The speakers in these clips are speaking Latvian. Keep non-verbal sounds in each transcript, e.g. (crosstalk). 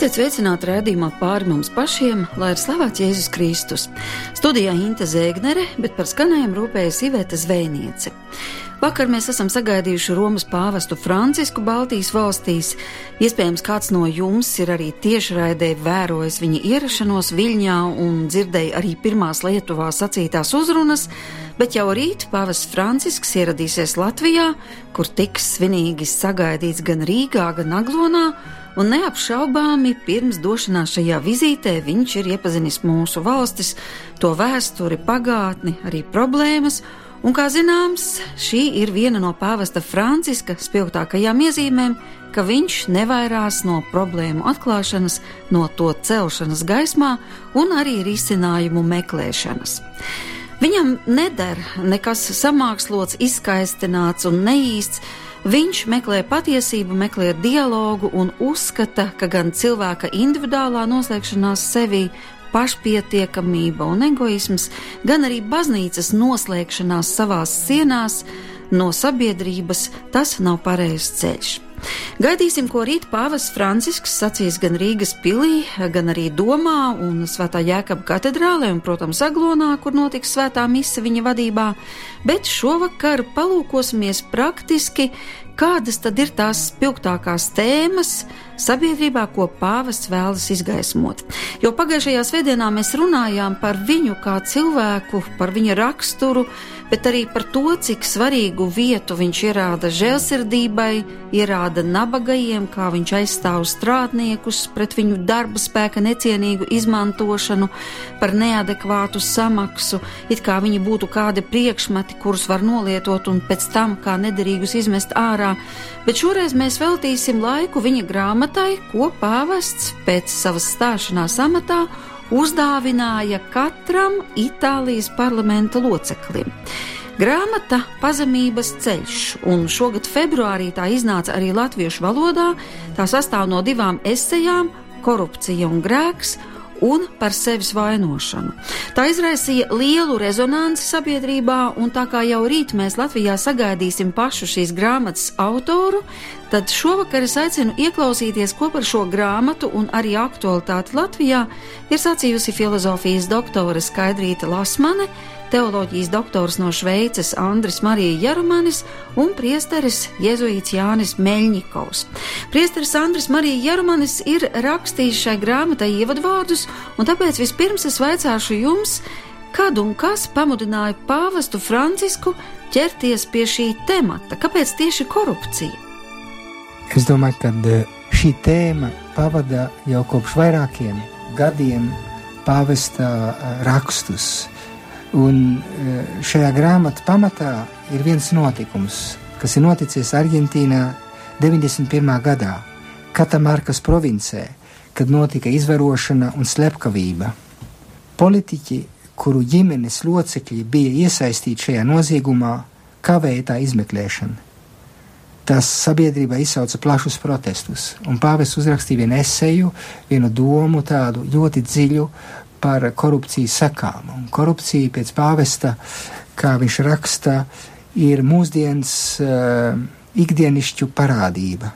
Esiet sveicināti redzējumā pāri mums pašiem, lai ir slavēts Jēzus Kristus. Studijā Inte Zēgnere, bet par skanējumu rūpējas Iveta Zvejniece. Vakar mēs esam sagaidījuši Romas pāvestu Francisku Baltijas valstīs. Iespējams, kāds no jums ir arī tiešraidē vērojis viņa ierašanos Viļņā un dzirdēja arī pirmās Lietuvā sacītās uzrunas, bet jau rīt pāvests Francisks ieradīsies Latvijā, kur tiks svinīgi sagaidīts gan Rīgā, gan Aglonā un neapšaubāmi pirms došanās šajā vizītē viņš ir iepazinis mūsu valstis, to vēsturi, pagātni, arī problēmas. Un, kā zināms, šī ir viena no pāvesta Franciska spilgtākajām iezīmēm, ka viņš nevairās no problēmu atklāšanas, no to celšanas gaismā un arī risinājumu meklēšanas. Viņam neder nekas samākslots, izskaistināts un neīsts, Viņš meklē patiesību, meklē dialogu un uzskata, ka gan cilvēka individuālā noslēgšanās sevī, pašpietiekamība un egoisms, gan arī baznīcas noslēgšanās savās sienās no sabiedrības, tas nav pareizs ceļš. Gaidīsim, ko rīt pāvests Francisks sacīs gan Rīgas pilī, gan arī Domā un Svētā Jēkaba katedrālē un, protams, Aglonā, kur notiks svētā mise viņa vadībā, bet šovakar palūkosimies praktiski, kādas tad ir tās spilgtākās tēmas sabiedrībā, ko pāvests vēlas izgaismot. Jo pagājušajā svētdienā mēs runājām par viņu kā cilvēku, par viņa raksturu, bet arī par to, cik svarīgu vietu viņš ierāda žēlsirdībai, ierāda nabagajiem, kā viņš aizstāv strādniekus pret viņu darba spēka necienīgu izmantošanu, par neadekvātu samaksu, it kā viņi būtu kādi priekšmeti, kurus var nolietot un pēc tam kā nederīgus izmest ārā. Bet šoreiz mēs veltīsim laiku viņa grāmatai, ko pāvests pēc savas stāšanās amatā uzdāvināja katram Itālijas parlamenta loceklim. Grāmata Pazemības ceļš, un šogad februārī tā iznāca arī latviešu valodā. Tā sastāv no divām esejām - Korupcija un grēks un par sevis vainošanu. Tā izraisīja lielu rezonanci sabiedrībā, un tā kā jau rīt mēs Latvijā sagaidīsim pašu šīs grāmatas autoru, tad šovakar es aicinu ieklausīties, ko par šo grāmatu un arī aktualitāti Latvijā ir sacījusi filozofijas doktore Skaidrīta Lasmane teoloģijas doktors no Šveices Andris Marija Jarumanis un priesteris Jēzuīts Jānis Meļņikovs. Priesteris Andris Marija Jarumanis ir rakstījis šai grāmatai ievadvārdus, un tāpēc vispirms es vaicāšu jums, kad un kas pamudināja pāvestu Francisku ķerties pie šī temata? Kāpēc tieši korupcija? Es domāju, ka e, šī tēma pavada jau kopš vairākiem gadiem pāvesta e, rakstus. Un e, šajā grāmatā pamatā ir viens notikums, kas ir noticis Argentīnā 91. gadā, Katamarkas provincē, kad notika izvarošana un slepkavība. Politiķi, kuru ģimenes locekļi bija iesaistīti šajā noziegumā, kavēja tā izmeklēšanu. Tas sabiedrībā izsauca plašus protestus, un pāvests uzrakstīja vienu eseju, vienu domu, tādu ļoti dziļu par korupcijas sekām. Un korupcija pēc pāvesta, kā viņš raksta, ir mūsdienas uh, ikdienišķu parādība.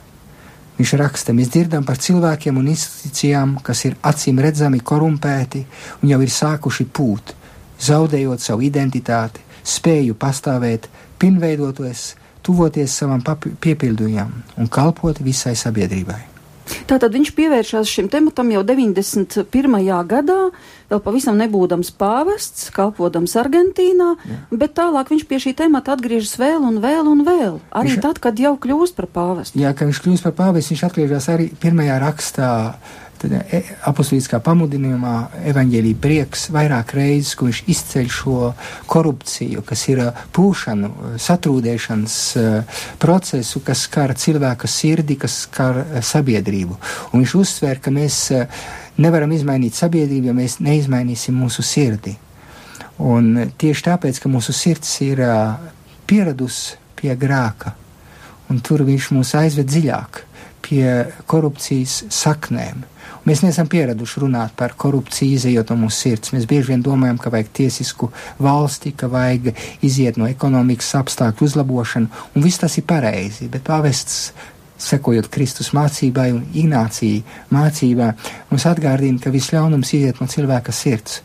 Viņš raksta, mēs dzirdam par cilvēkiem un institūcijām, kas ir acīm redzami korumpēti un jau ir sākuši pūt, zaudējot savu identitāti, spēju pastāvēt, pilnveidoties, tuvoties savam piepildījumam un kalpot visai sabiedrībai. Tātad viņš pievēršās šim tematam jau 91. gadā, vēl pavisam nebūdams pāvests, kalpodams Argentīnā, Jā. bet tālāk viņš pie šī temata atgriežas vēl un vēl un vēl. Arī viņš, tad, kad jau kļūst par pāvestu. Jā, kad viņš kļūst par pāvestu, viņš atgriežas arī pirmajā rakstā E, apostoliskā pamudinājumā evaņģēlīja prieks vairāk reizes, ko viņš izceļ šo korupciju, kas ir e, pūšanu, e, satrūdēšanas procesu, kas skar cilvēka sirdi, kas skar sabiedrību. Un viņš uzsver, ka mēs nevaram izmainīt sabiedrību, ja mēs neizmainīsim mūsu sirdi. Un tieši tāpēc, ka mūsu sirds ir pieradusi pie grāka, un tur viņš mūs aizved dziļāk pie korupcijas saknēm. Mēs neesam pieraduši runāt par korupciju, izējot no mūsu sirds. Mēs bieži vien domājam, ka vajag tiesisku valsti, ka vajag iziet no ekonomikas apstākļu uzlabošanu, un viss tas ir pareizi, bet pāvests sekojot Kristus mācībai un Ignācija mācībā, mums atgādina, ka viss ļaunums iziet no cilvēka sirds.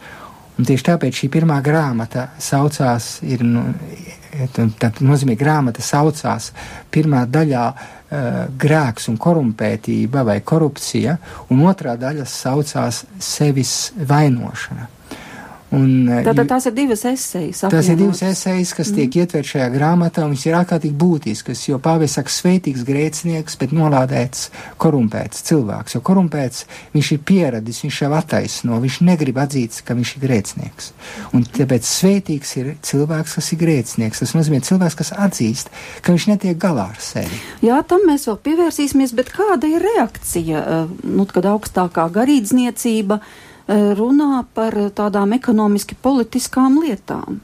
Un tieši tāpēc šī pirmā grāmata saucās, ir, nu, tā nozīmē grāmata saucās pirmā daļā uh, grēks un korumpētība vai korupcija, un otrā daļa saucās sevis vainošana. Un, eh, Tātad tās ir divas esejas. Tās ir divas esejas, kas mm. tiek ietverts šajā grāmatā, un viņas ir ārkārtīgi būtiskas, jo pāvis saka svētīgs grēcinieks, bet nolādēts korumpēts cilvēks, jo korumpēts viņš ir pieradis, viņš jau attaisno, viņš negrib atzīt, ka viņš ir grēcinieks. Un tāpēc svētīgs ir cilvēks, kas ir grēcinieks. Tas nozīmē cilvēks, kas atzīst, ka viņš netiek galā ar sevi. Jā, tam mēs vēl pievērsīsimies, bet kāda ir reakcija, eh, nu, kad augstākā garīdzniecība, runā par tādām ekonomiski politiskām lietām.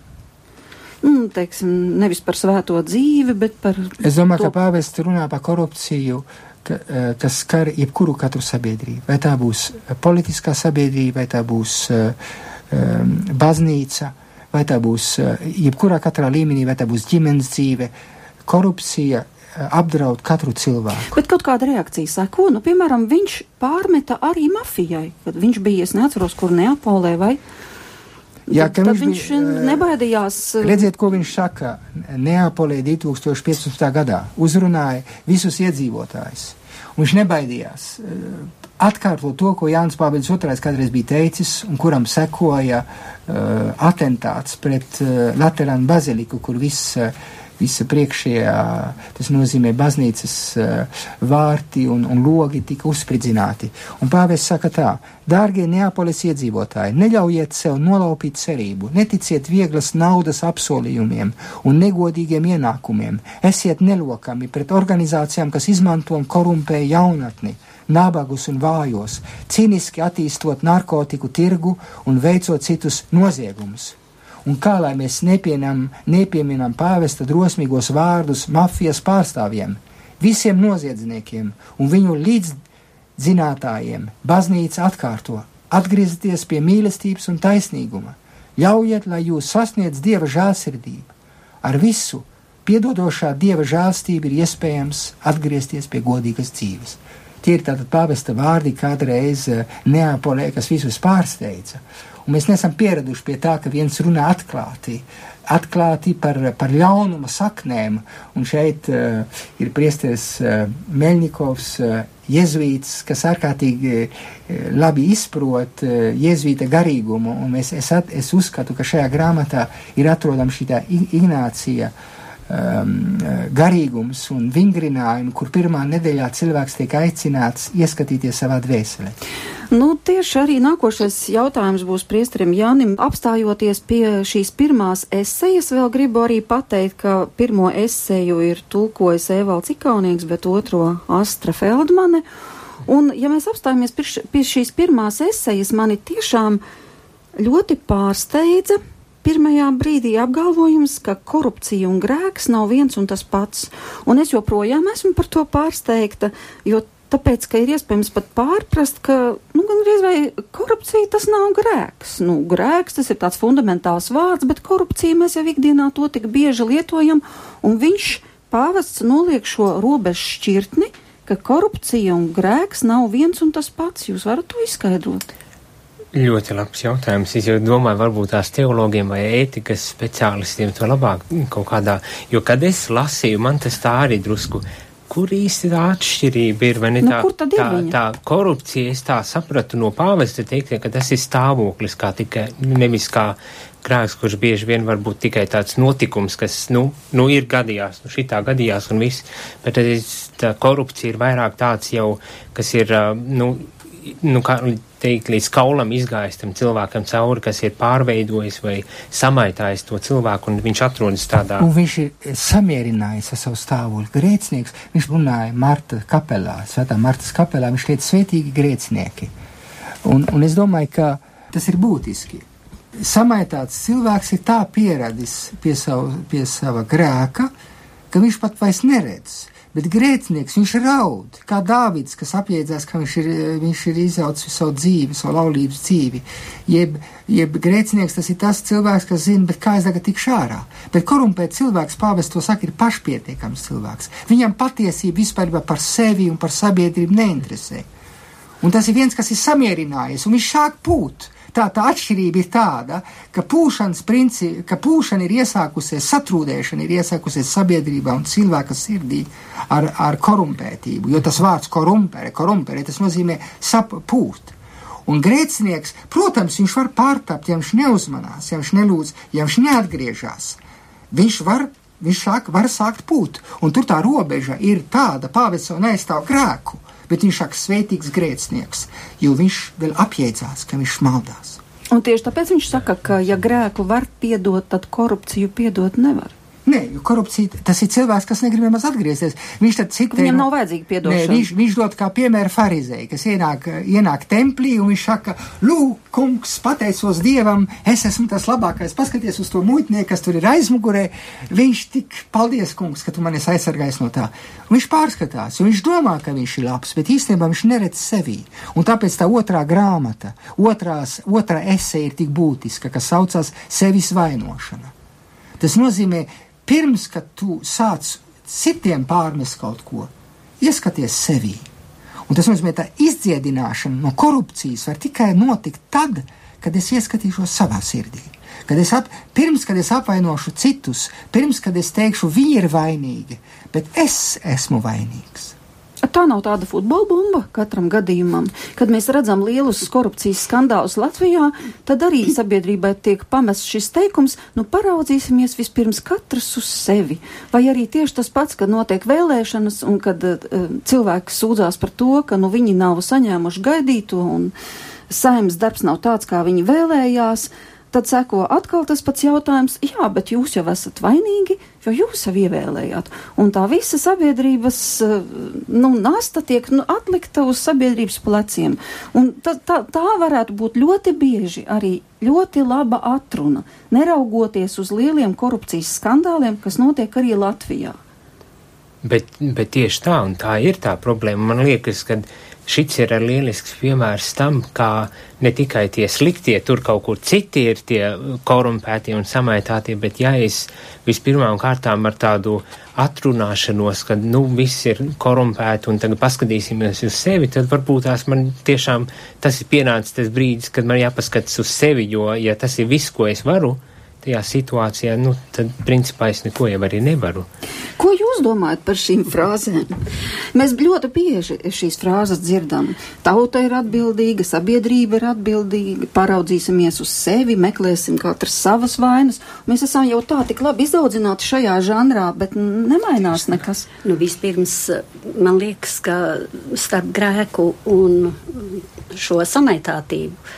Nu, teiksim, nevis par svēto dzīvi, bet par. Es domāju, to... ka pāvests runā par korupciju, ka, eh, kas skar jebkuru katru sabiedrību. Vai tā būs politiskā sabiedrība, vai tā būs um, baznīca, vai tā būs jebkurā katrā līmenī, vai tā būs ģimenes dzīve. Korupcija apdraud katru cilvēku. Bet kaut kāda reakcija seko, nu, piemēram, viņš pārmeta arī mafijai, kad viņš bija, es neatceros, kur Neapolē vai. Jā, tad viņš, viņš bija, nebaidījās. Redziet, ko viņš saka Neapolē 2015. gadā. Uzrunāja visus iedzīvotājus. Viņš nebaidījās atkārtot to, ko Jānis Pāvils II kādreiz bija teicis, un kuram sekoja uh, atentāts pret uh, Laterānu baziliku, kur viss uh, visa priekšējā, tas nozīmē baznīcas uh, vārti un, un logi tika uzspridzināti. Un pāvests saka tā, dārgie Neapolis iedzīvotāji, neļaujiet sev nolaupīt cerību, neticiet vieglas naudas apsolījumiem un negodīgiem ienākumiem, esiet nelokami pret organizācijām, kas izmanto un korumpē jaunatni nabagus un vājos, cīniski attīstot narkotiku tirgu un veicot citus noziegumus un kā lai mēs nepienam, nepieminam pāvesta drosmīgos vārdus mafijas pārstāvjiem, visiem noziedzniekiem un viņu līdzzinātājiem, baznīca atkārto: atgriezieties pie mīlestības un taisnīguma, ļaujiet, lai jūs sasniedz dieva žēlsirdību. Ar visu piedodošā dieva žēlstība ir iespējams atgriezties pie godīgas dzīves. Tie ir tātad pāvesta vārdi kādreiz eh, Neapolē, kas visus pārsteidza. Un mēs neesam pieraduši pie tā, ka viens runā atklāti, atklāti par, par ļaunuma saknēm. Un šeit uh, ir priesteris uh, Meļņikovs, uh, jēzuīts, kas ārkārtīgi labi izprot jēzuīta garīgumu. Es, es, at, es uzskatu, ka šajā grāmatā ir atrodama šī Ignācija. Uh, um, garīgums un vingrinājumi, kur pirmā nedēļā cilvēks tiek aicināts ieskatīties savā dvēselē. Nu, tieši arī nākošais jautājums būs priesterim Jānim. Apstājoties pie šīs pirmās esejas, vēl gribu arī pateikt, ka pirmo eseju ir tulkojis Evalds Ikaunieks, bet otro Astra Feldmane. Un, ja mēs apstājamies pie šīs pirmās esejas, mani tiešām ļoti pārsteidza pirmajā brīdī apgalvojums, ka korupcija un grēks nav viens un tas pats. Un es joprojām esmu par to pārsteigta, jo tāpēc, ka ir iespējams pat pārprast, ka, nu, gan reiz vai korupcija tas nav grēks. Nu, grēks tas ir tāds fundamentāls vārds, bet korupcija mēs jau ikdienā to tik bieži lietojam, un viņš pāvests noliek šo robežu šķirtni, ka korupcija un grēks nav viens un tas pats. Jūs varat to izskaidrot? Ļoti labs jautājums. Es jau domāju, varbūt tās teologiem vai ētikas speciālistiem to labāk kaut kādā, jo kad es lasīju, man tas tā arī drusku. Kur īsti tā atšķirība ir? Nu, tā, tā, tā korupcija, es tā sapratu no pāvesta teikt, ka tas ir stāvoklis, kā tikai nevis kā grēks, kurš bieži vien var būt tikai tāds notikums, kas, nu, nu ir gadījās, nu šitā gadījās un viss, bet tā korupcija ir vairāk tāds jau, kas ir, nu, nu kā teikt, līdz kaulam izgājis tam cilvēkam cauri, kas ir pārveidojis vai samaitājis to cilvēku, un viņš atrodas tādā. Un viņš ir samierinājis ar savu stāvokli. Grēcinieks, viņš runāja Marta kapelā, svētā Martas kapelā, viņš teica svētīgi grēcinieki. Un, un es domāju, ka tas ir būtiski. Samaitāts cilvēks ir tā pieradis pie, savu, pie sava grēka, ka viņš pat vairs neredz Bet grēcinieks, viņš raud, kā Dāvids, kas apjēdzās, ka viņš ir, viņš ir izjaucis savu dzīvi, savu laulības dzīvi. Jeb, jeb grēcinieks tas ir tas cilvēks, kas zina, bet kā es tagad tikšu ārā. Bet korumpēt cilvēks, pāvests to saka, ir pašpietiekams cilvēks. Viņam patiesība vispār par sevi un par sabiedrību neinteresē. Un tas ir viens, kas ir samierinājies, un viņš sāk pūt tā, tā atšķirība ir tāda, ka principi, ka pūšana ir iesākusies, satrūdēšana ir iesākusies sabiedrībā un cilvēka sirdī ar, ar korumpētību, jo tas vārds korumpere, korumpere, tas nozīmē sapūt. Un grēcinieks, protams, viņš var pārtapt, ja viņš neuzmanās, ja viņš nelūdz, ja viņš neatgriežas. Viņš var, viņš sāk, var sākt pūt, un tur tā robeža ir tāda, pāvis jau neaizstāv grēku bet viņš saka svētīgs grēcinieks, jo viņš vēl apjēdzās, ka viņš maldās. Un tieši tāpēc viņš saka, ka ja grēku var piedot, tad korupciju piedot nevar. Nē, korupcija tas ir cilvēks, kas negrib nemaz atgriezties. Viņš tad citē. Viņam nav vajadzīga piedošana. Nē, viņš, viņš dod kā piemēru farizēju, kas ienāk, ienāk templī un viņš saka, lūk, kungs, pateicos Dievam, es esmu tas labākais. Paskaties uz to muitnieku, kas tur ir aizmugurē. Viņš tik, paldies, kungs, ka tu mani aizsargājis no tā. Un viņš pārskatās, jo viņš domā, ka viņš ir labs, bet īstenībā viņš neredz sevi. Un tāpēc tā otrā grāmata, otrās, otrā esē ir tik būtiska, kas saucās sevis vainošana. Tas nozīmē, pirms, kad tu sāc citiem pārmest kaut ko, ieskaties sevī. Un tas nozīmē, ka izdziedināšana no korupcijas var tikai notikt tad, kad es ieskatīšos savā sirdī. Kad es ap, pirms, kad es apvainošu citus, pirms, kad es teikšu, viņi ir vainīgi, bet es esmu vainīgs. Tā nav tāda futbola bumba katram gadījumam. Kad mēs redzam lielus korupcijas skandālus Latvijā, tad arī sabiedrībai tiek pamests šis teikums, nu paraudzīsimies vispirms katrs uz sevi. Vai arī tieši tas pats, kad notiek vēlēšanas un kad uh, cilvēki sūdzās par to, ka nu viņi nav saņēmuši gaidīto un saimnes darbs nav tāds, kā viņi vēlējās. Uh, Tad seko atkal tas pats jautājums, jā, bet jūs jau esat vainīgi, jo jūs jau ievēlējāt. Un tā visa sabiedrības eh, nu, nasta tiek nu, atlikta uz sabiedrības pleciem. Un tā, tā, tā varētu būt ļoti bieži arī ļoti laba atruna, neraugoties uz lieliem korupcijas skandāliem, kas notiek arī Latvijā. Bet, bet tieši tā, un tā ir tā problēma. Man liekas, ka šits ir lielisks piemērs tam, kā ne tikai tie sliktie, tur kaut kur citi ir tie korumpētie un samaitātie, bet ja es vispirmām kārtām ar tādu atrunāšanos, ka, nu, viss ir korumpēti un tagad paskatīsimies uz sevi, tad varbūt tās man tiešām tas ir pienācis tas brīdis, kad man jāpaskatās uz sevi, jo, ja tas ir viss, ko es varu, tajā situācijā, nu, tad principā es neko jau arī nevaru. Ko jūs domājat par šīm frāzēm? Mēs ļoti bieži šīs frāzes dzirdam. Tauta ir atbildīga, sabiedrība ir atbildīga, paraudzīsimies uz sevi, meklēsim katrs savas vainas. Mēs esam jau tā tik labi izaudzināti šajā žanrā, bet nemainās nekas. Nu, vispirms man liekas, ka starp grēku un šo samaitātību,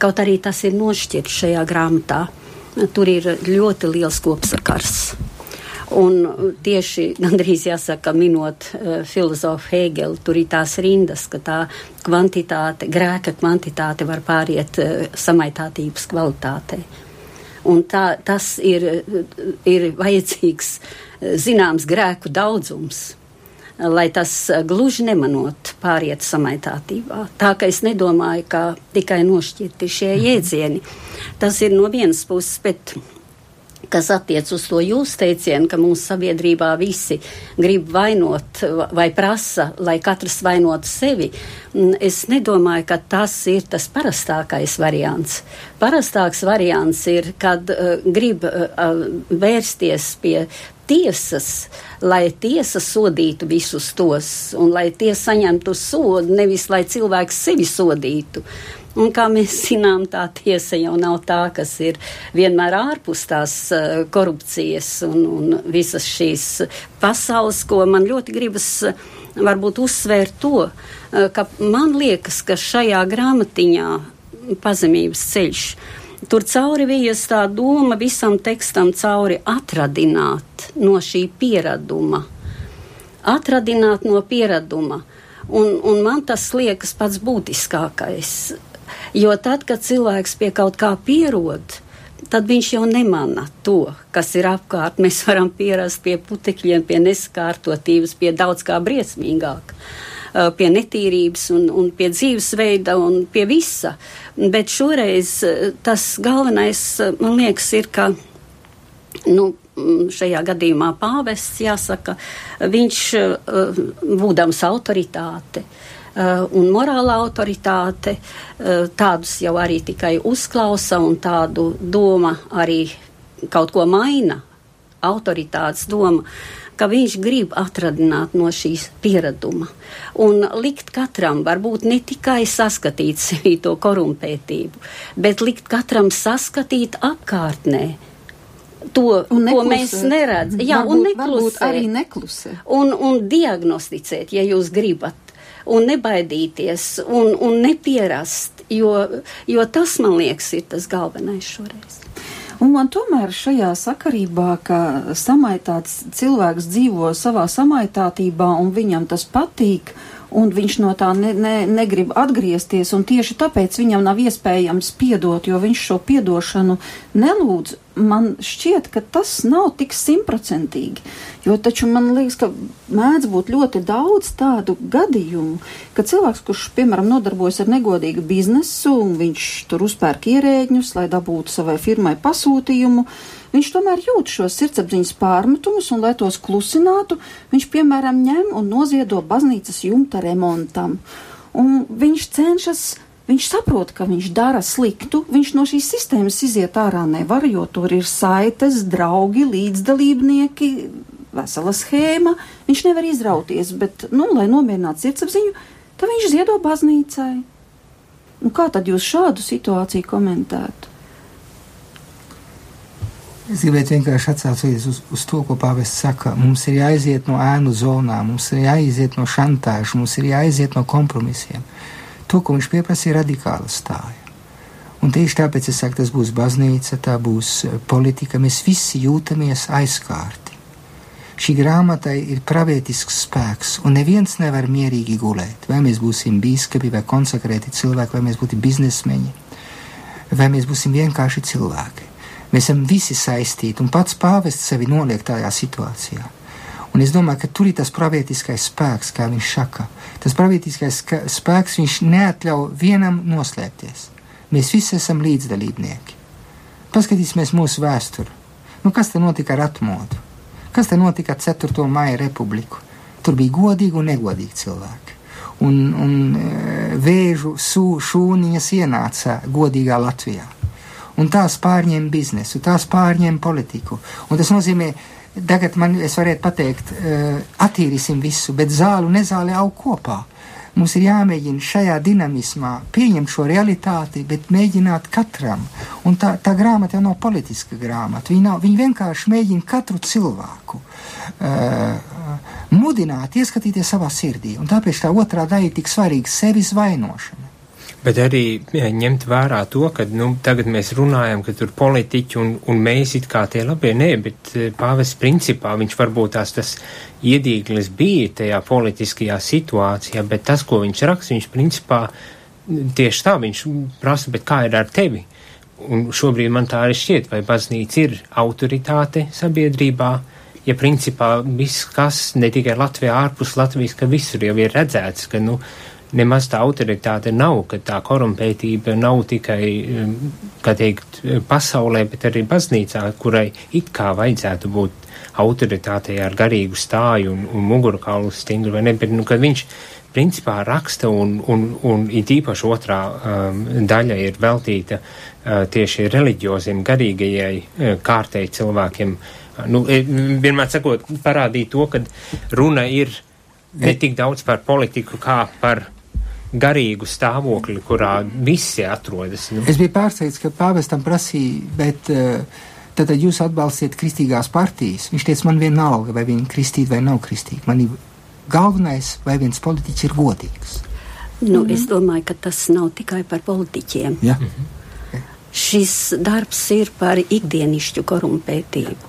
kaut arī tas ir nošķirts šajā grāmatā tur ir ļoti liels kopsakars. Un tieši gandrīz jāsaka, minot uh, filozofu Hegelu, tur ir tās rindas, ka tā kvantitāte, grēka kvantitāte var pāriet uh, samaitātības kvalitātei. Un tā, tas ir, ir vajadzīgs zināms grēku daudzums, lai tas gluži nemanot pāriet samaitātībā. Tā ka es nedomāju, ka tikai nošķirti šie mhm. jēdzieni. Tas ir no vienas puses, bet kas attiec uz to jūsu teicienu, ka mūsu sabiedrībā visi grib vainot vai prasa, lai katrs vainotu sevi, es nedomāju, ka tas ir tas parastākais variants. Parastāks variants ir, kad uh, grib uh, vērsties pie tiesas, lai tiesa sodītu visus tos, un lai tie saņemtu sodu, nevis lai cilvēks sevi sodītu. Un kā mēs (laughs) zinām, tā tiesa jau nav tā, kas ir vienmēr ārpus tās uh, korupcijas un, un visas šīs pasaules, ko man ļoti gribas uh, varbūt uzsvērt to, uh, ka man liekas, ka šajā grāmatiņā pazemības ceļš Tur cauri vijas tā doma visam tekstam cauri atradināt no šī pieraduma. Atradināt no pieraduma. Un, un man tas liekas pats būtiskākais. Jo tad, kad cilvēks pie kaut kā pierod, tad viņš jau nemana to, kas ir apkārt. Mēs varam pierast pie putekļiem, pie neskārtotības, pie daudz kā briesmīgāk. Uh, pie netīrības un, un pie dzīvesveida un pie visa. Bet šoreiz uh, tas galvenais, uh, man liekas, ir, ka nu, mm, šajā gadījumā pāvests, jāsaka, viņš būdams autoritāte, un morāla autoritāte, tādus jau arī tikai uzklausa un tādu doma arī kaut ko maina, autoritātes doma, ka viņš grib atradināt no šīs piereduma un likt katram, varbūt ne tikai saskatīt sevi to korumpētību, bet likt katram saskatīt apkārtnē. To, ko mēs neredzam, jā, varbūt, un neklusēt. arī neklusēt. Un, un diagnosticēt, ja jūs gribat un nebaidīties un, un nepierast, jo, jo tas, man liekas, ir tas galvenais šoreiz. Un man tomēr šajā sakarībā, ka samaitāts cilvēks dzīvo savā samaitātībā un viņam tas patīk, un viņš no tā ne, ne, negrib atgriezties, un tieši tāpēc viņam nav iespējams piedot, jo viņš šo piedošanu nelūdz. Man šķiet, ka tas nav tik simtprocentīgi, jo taču man liekas, ka mēdz būt ļoti daudz tādu gadījumu, ka cilvēks, kurš, piemēram, nodarbojas ar negodīgu biznesu, un viņš tur uzpērk ierēģņus, lai dabūtu savai firmai pasūtījumu, viņš tomēr jūt šos sirdsapziņas pārmetumus, un, lai tos klusinātu, viņš, piemēram, ņem un noziedo baznīcas jumta remontam. Un viņš cenšas, viņš saprot, ka viņš dara sliktu, viņš no šīs sistēmas iziet ārā nevar, jo tur ir saites, draugi, līdzdalībnieki, vesela schēma, viņš nevar izrauties, bet, nu, lai nomierinātu sirdsapziņu, tad viņš ziedo baznīcai. Nu, kā tad jūs šādu situāciju komentētu? Es gribētu vienkārši atsaukties uz, uz to, ko Pāvests saka. Mums ir jāiziet no ēnu zonām, mums ir jāiziet no šantāžas, mums ir jāiziet no kompromisiem. To, ko viņš pieprasa, ir radikāla stāja. Un tieši tāpēc es saku, tas būs baznīca, tā būs eh, politika. Mēs visi jūtamies aizkārti. Šī grāmatai ir pravietisks spēks, un neviens nevar mierīgi gulēt. Vai mēs būsim biskupi vai konsekrēti cilvēki, vai mēs būsim biznesmeņi, vai mēs būsim vienkārši cilvēki. Mēs esam visi saistīti, un pats pāvests sevi noliek tajā situācijā. Un es domāju, ka tur ir tas pravietiskais spēks, kā viņš saka. Tas pravietiskais spēks viņš neatļauj vienam noslēpties. Mēs visi esam līdzdalībnieki. Paskatīsimies mūsu vēsturi. Nu, kas te notika ar atmodu? Kas te notika ar 4. maija republiku? Tur bija godīgi un negodīgi cilvēki. Un, un e, vēžu sū, šūniņas ienāca godīgā Latvijā un tās pārņem biznesu, tās pārņem politiku. Un tas nozīmē, tagad man es varētu pateikt, uh, attīrīsim visu, bet zāli un nezāli aug kopā. Mums ir jāmēģina šajā dinamismā pieņemt šo realitāti, bet mēģināt katram. Un tā, tā grāmata jau nav politiska grāmata. Viņa, nav, viņa vienkārši mēģina katru cilvēku uh, mudināt, ieskatīties savā sirdī. Un tāpēc tā otrā daļa ir tik svarīga - sevis vainošana. Bet arī jā, ņemt vērā to, ka nu, tagad mēs runājam, ka tur politiķi un, un mēs it kā tie labie, nē, bet eh, pāvis principā viņš varbūt tās tas iedīglis bija tajā politiskajā situācijā, bet tas, ko viņš raksta, viņš principā tieši tā viņš prasa, bet kā ir ar tevi? Un šobrīd man tā arī šķiet, vai baznīca ir autoritāte sabiedrībā, ja principā viss, kas ne tikai Latvijā, ārpus Latvijas, ka visur jau ir redzēts, ka, nu, nemaz tā autoritāte nav, ka tā korumpētība nav tikai, um, kā teikt, pasaulē, bet arī baznīcā, kurai it kā vajadzētu būt autoritātei ar garīgu stāju un, un mugurkaulu stingru vai ne, bet, nu, kad viņš principā raksta un, un, un it īpaši otrā um, daļa ir veltīta uh, tieši reliģioziem, garīgajai uh, kārtēji cilvēkiem, nu, e, vienmēr sakot, parādīt to, ka runa ir ne tik daudz par politiku kā par garīgu stāvokli, kurā visi atrodas. Nu. Es biju pārsteigts, ka pāvestam prasīja, bet uh, tad jūs atbalstiet kristīgās partijas. Viņš teica, man vienalga, vai viņi kristīgi vai nav kristīgi. Man ir galvenais, vai viens politiķis ir godīgs. Nu, mm -hmm. Es domāju, ka tas nav tikai par politiķiem. Ja? Mm -hmm. Šis darbs ir par ikdienišķu korumpētību.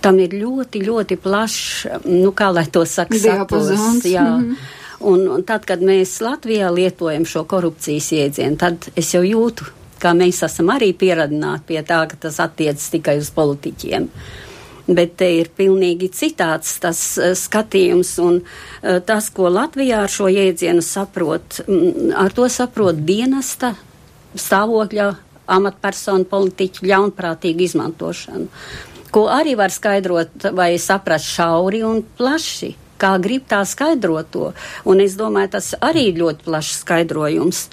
Tam ir ļoti, ļoti plašs, nu, kā lai to saka, saturs. Jā. Mm -hmm. Un, tad, kad mēs Latvijā lietojam šo korupcijas iedzienu, tad es jau jūtu kā mēs esam arī pieradināti pie tā, ka tas attiecas tikai uz politiķiem. Bet te ir pilnīgi citāds tas uh, skatījums, un uh, tas, ko Latvijā ar šo jēdzienu saprot, mm, ar to saprot dienesta stāvokļa amatpersonu politiķu ļaunprātīgu izmantošanu, ko arī var skaidrot vai saprast šauri un plaši kā grib tā skaidrot to. Un es domāju, tas arī ļoti plašs skaidrojums.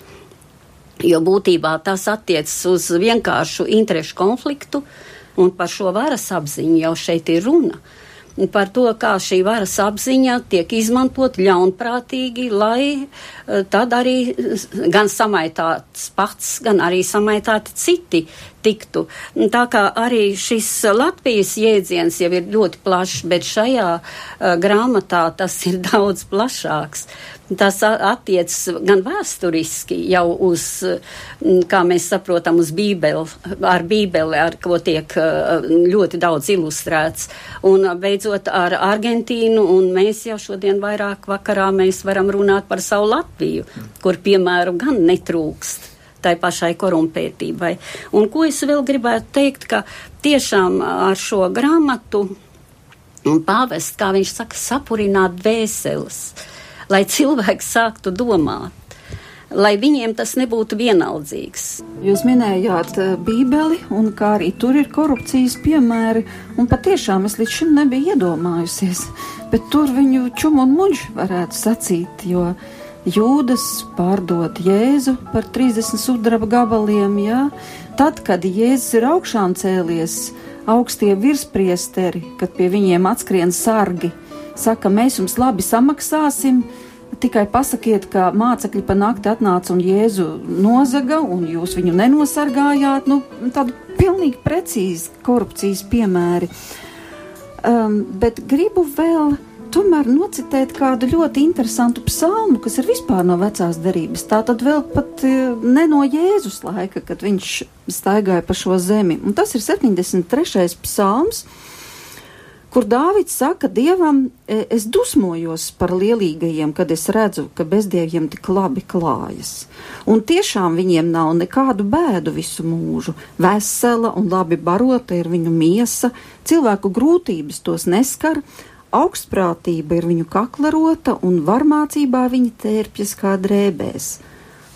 Jo būtībā tas attiecas uz vienkāršu interešu konfliktu, un par šo varas apziņu jau šeit ir runa. Par to, kā šī varas apziņa tiek izmantot ļaunprātīgi, lai eh, tad arī gan samaitāts pats, gan arī samaitāti citi tiktu. Tā kā arī šis Latvijas jēdziens jau ir ļoti plašs, bet šajā uh, grāmatā tas ir (laughs) daudz plašāks. Tas attiecas gan vēsturiski jau uz, kā mēs saprotam, uz bībeli, ar bībeli, ar ko tiek ļoti daudz ilustrēts. Un beidzot ar Argentīnu, un mēs jau šodien vairāk vakarā mēs varam runāt par savu Latviju, kur piemēru gan netrūkst tai pašai korumpētībai. Un ko es vēl gribētu teikt, ka tiešām ar šo grāmatu pāvests, kā viņš saka, sapurināt vēseles. Uh, lai cilvēki sāktu domāt. Lai viņiem tas nebūtu vienaldzīgs. Jūs minējāt eh, Bībeli, un kā arī tur ir korupcijas piemēri, un patiešām es līdz šim nebiju iedomājusies, bet tur viņu čumu un muļu varētu sacīt, jo Jūdas pārdod Jēzu par 30 sudraba gabaliem, jā. Tad, kad Jēzus ir augšām cēlies, augstie virspriesteri, kad pie viņiem atskrien sargi, saka, mēs jums labi samaksāsim. Tikai pasakiet, ka mācekļi pa nakti atnāca un Jēzu nozaga, un jūs viņu nenosargājāt. Nu, tādu pilnīgi precīzi korupcijas piemēri. Um, bet gribu vēl tomēr nocitēt kādu ļoti interesantu psalmu, kas ir vispār no vecās derības. Tā tad vēl pat uh, ne no Jēzus laika, kad viņš staigāja pa šo zemi. Un tas ir 73. psalms kur Dāvids saka Dievam, e, es dusmojos par lielīgajiem, kad es redzu, ka bezdieviem tik labi klājas. Un tiešām viņiem nav nekādu bēdu visu mūžu. Vesela un labi barota ir viņu miesa, cilvēku grūtības tos neskar, augstprātība ir viņu kaklarota un varmācībā viņi tērpjas kā drēbēs.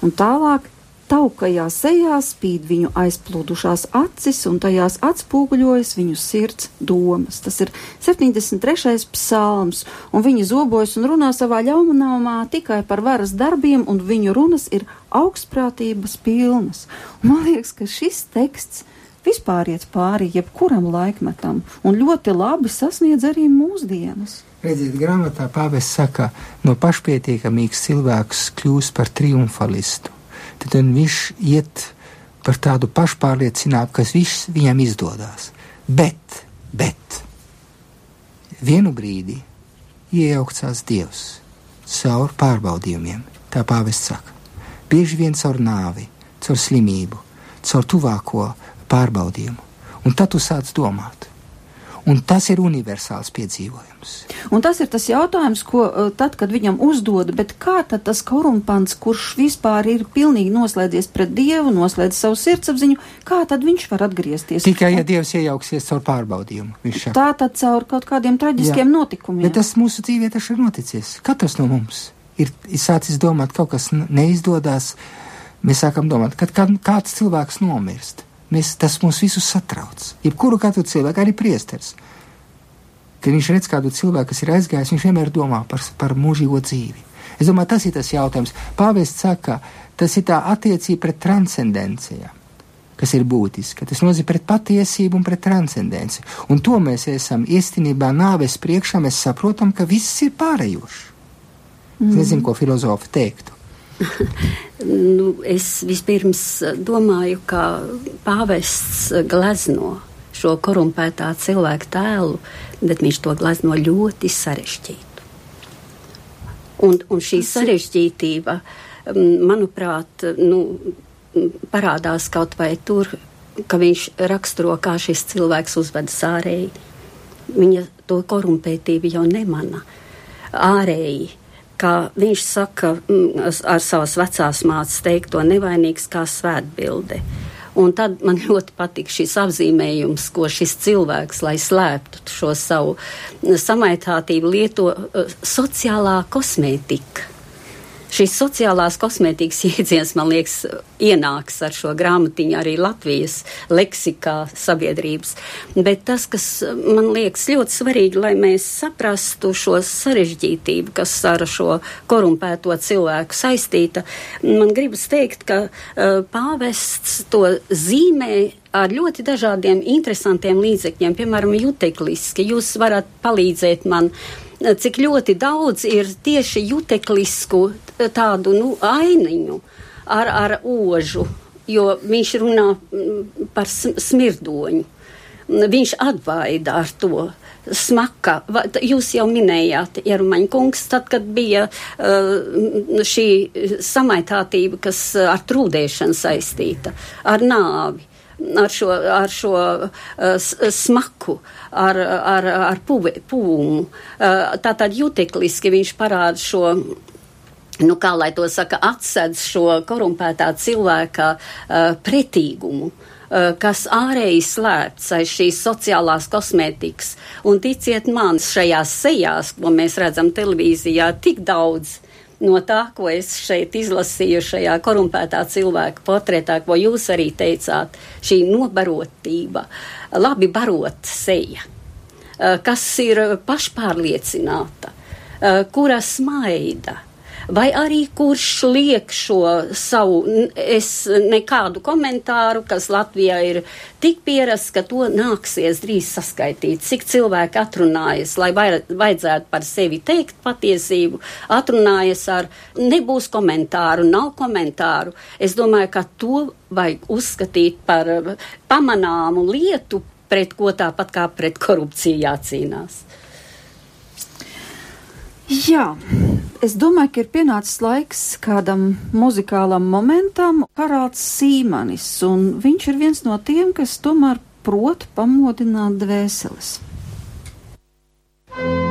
Un tālāk Taukajā sejā spīd viņu aizplūdušās acis, un tajās atspoguļojas viņu sirds domas. Tas ir 73. psalms, un viņi zobojas un runā savā ļaunumā tikai par varas darbiem, un viņu runas ir augstprātības pilnas. Un man liekas, ka šis teksts vispār iet pāri jebkuram laikmetam, un ļoti labi sasniedz arī mūsdienas. Redziet, grāmatā pāvis saka, no pašpietiekamīgs cilvēks kļūst par triumfalistu tad viņš iet par tādu pašpārliecinātu, kas viss viņam izdodas. Bet, bet vienu brīdi iejaucās Dievs caur pārbaudījumiem, tā pāvests saka. Bieži vien caur nāvi, caur slimību, caur tuvāko pārbaudījumu. Un tad tu sāc domāt, Un tas ir universāls piedzīvojums. Un tas ir tas jautājums, ko uh, tad, kad viņam uzdod, bet kā tad tas korumpants, kurš vispār ir pilnīgi noslēdzies pret Dievu, noslēdz savu sirdsapziņu, kā tad viņš var atgriezties? Tikai, ja Dievs iejauksies caur pārbaudījumu. Tā tad caur kaut kādiem traģiskiem Jā. notikumiem. Bet tas mūsu dzīvē taču ir noticis. Katrs no mums ir, ir sācis domāt, kaut kas neizdodas. Mēs sākam domāt, kad kāds cilvēks nomirst Mēs, tas mūs visus satrauc. Jebkuru katru cilvēku, arī priesteris. Kad viņš redz kādu cilvēku, kas ir aizgājis, viņš vienmēr domā par, par mūžīgo dzīvi. Es domāju, tas ir tas jautājums. Pāvests saka, tas ir tā attiecība pret transcendencijām, kas ir būtiska. Tas nozīmē pret patiesību un pret transcendenci. Un to mēs esam īstenībā nāves priekšā, mēs saprotam, ka viss ir pārējošs. Mm. Es nezinu, ko filozofi teiktu. (laughs) nu, es vispirms domāju, ka pāvests glezno šo korumpētā cilvēka tēlu, bet viņš to glezno ļoti sarežģītu. Un, un šī sarežģītība, manuprāt, nu, parādās kaut vai tur, ka viņš raksturo, kā šis cilvēks uzvedas ārēji. Viņa to korumpētību jau nemana ārēji kā viņš saka mm, ar savas vecās mācas teikto nevainīgs kā svētbilde. Un tad man (laughs) ļoti patīk šis apzīmējums, ko šis cilvēks, lai slēptu šo savu samaitātību, lieto uh, sociālā kosmētika šīs sociālās kosmētikas (laughs) jēdziens, man liekas, ienāks ar šo grāmatiņu arī Latvijas leksikā sabiedrības. Bet tas, kas man liekas ļoti svarīgi, lai mēs saprastu šo sarežģītību, kas ar šo korumpēto cilvēku saistīta, man gribas teikt, ka uh, pāvests to zīmē ar ļoti dažādiem interesantiem līdzekļiem, piemēram, jutekliski. Jūs varat palīdzēt man uh, cik ļoti daudz ir tieši juteklisku tādu nu, ainiņu ar, ar ožu, jo viņš runā mm, par smirdoņu. Viņš atvaida ar to smaka. Jūs jau minējāt, Jerumaņa kungs, tad, kad bija uh, šī samaitātība, kas ar trūdēšanu saistīta, ar nāvi ar šo, ar šo uh, smaku, ar, ar, ar puve, pūmu. Uh, Tātad jutekliski viņš parāda šo nu, kā lai to saka, atsedz šo korumpētā cilvēka uh, pretīgumu. Uh, kas ārēji slēpts aiz šīs sociālās kosmētikas. Un ticiet man, šajās sejās, ko mēs redzam televīzijā, tik daudz no tā, ko es šeit izlasīju šajā korumpētā cilvēka portretā, ko jūs arī teicāt, šī nobarotība, labi barot seja, eh, kas ir pašpārliecināta, eh, kura smaida vai arī kurš liek šo savu, es nekādu komentāru, kas Latvijā ir tik pierasts, ka to nāksies drīz saskaitīt, cik cilvēki atrunājas, lai vajadzētu par sevi teikt patiesību, atrunājas ar nebūs komentāru, nav komentāru. Es domāju, ka to vajag uzskatīt par pamanāmu lietu, pret ko tāpat kā pret korupciju jācīnās. Jā, es domāju, ka ir pienācis laiks kādam muzikālam momentam. Haralds Sīmanis, un viņš ir viens no tiem, kas tomēr prot pamodināt dvēseles. Dievs darī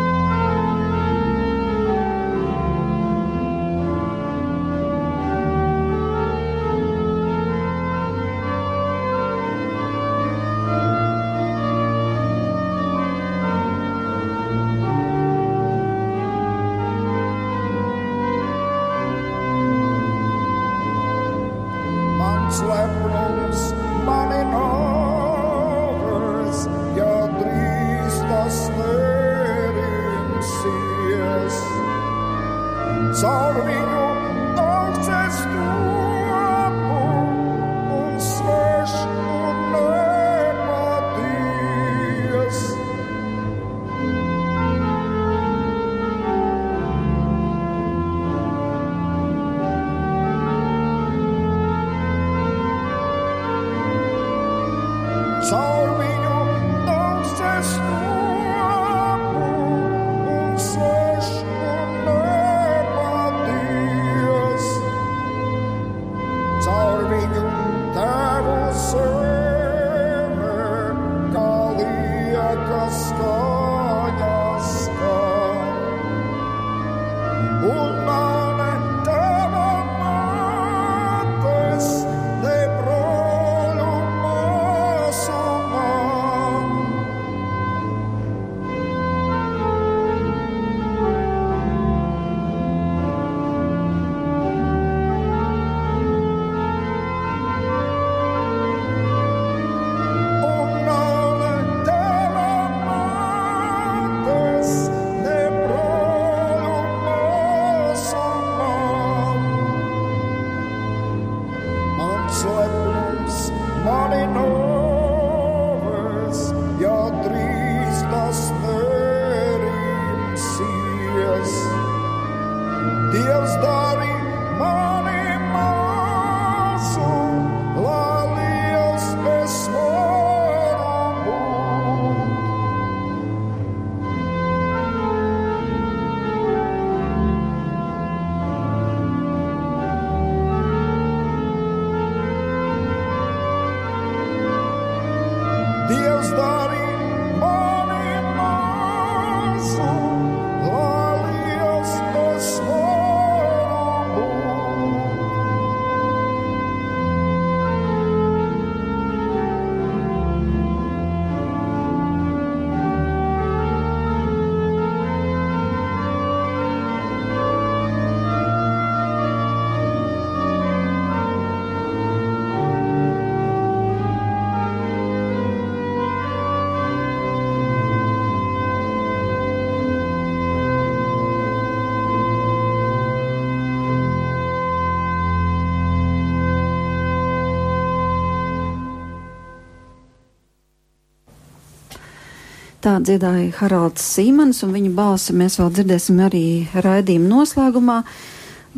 Tā dziedāja Haralds Sīmans, un viņa balsi mēs vēl dzirdēsim arī raidījuma noslēgumā.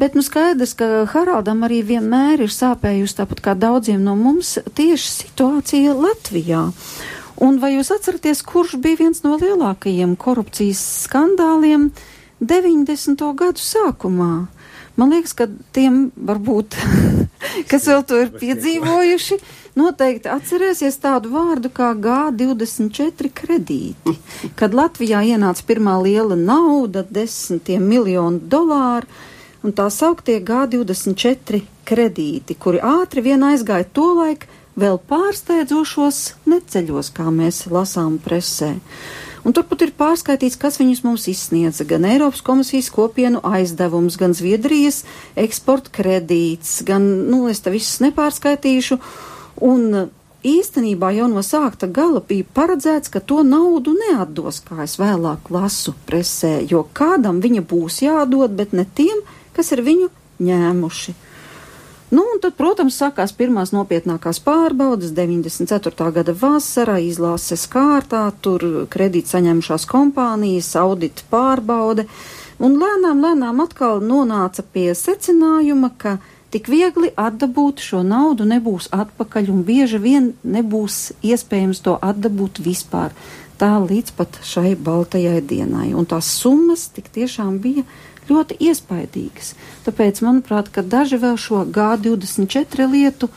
Bet nu skaidrs, ka Haraldam arī vienmēr ir sāpējusi, tāpat kā daudziem no mums, tieši situācija Latvijā. Un vai jūs atceraties, kurš bija viens no lielākajiem korupcijas skandāliem 90. gadu sākumā? Man liekas, ka tiem varbūt, (laughs) kas vēl to ir piedzīvojuši, noteikti atcerēsies tādu vārdu kā G24 kredīti. Kad Latvijā ienāca pirmā liela nauda, desmitiem miljonu dolāru, un tā sauktie G24 kredīti, kuri ātri vien aizgāja to laiku vēl pārsteidzošos neceļos, kā mēs lasām presē. Un turpat ir pārskaitīts, kas viņus mums izsniedza gan Eiropas komisijas kopienu aizdevums, gan Zviedrijas eksporta kredīts, gan, nu, es te visus nepārskaitīšu. Un īstenībā jau no sākta gala bija paredzēts, ka to naudu neatdos, kā es vēlāk lasu presē, jo kādam viņa būs jādod, bet ne tiem, kas ir viņu ņēmuši. Nu, un tad, protams, sākās pirmās nopietnākās pārbaudas 94. gada vasarā, izlāses kārtā, tur kredīt saņemšās kompānijas, audita pārbaude, un lēnām, lēnām atkal nonāca pie secinājuma, ka tik viegli atdabūt šo naudu nebūs atpakaļ, un bieži vien nebūs iespējams to atdabūt vispār. Tā līdz pat šai baltajai dienai, un tās summas tik tiešām bija ļoti iespaidīgas. Tāpēc, manuprāt, ka daži vēl šo G24 lietu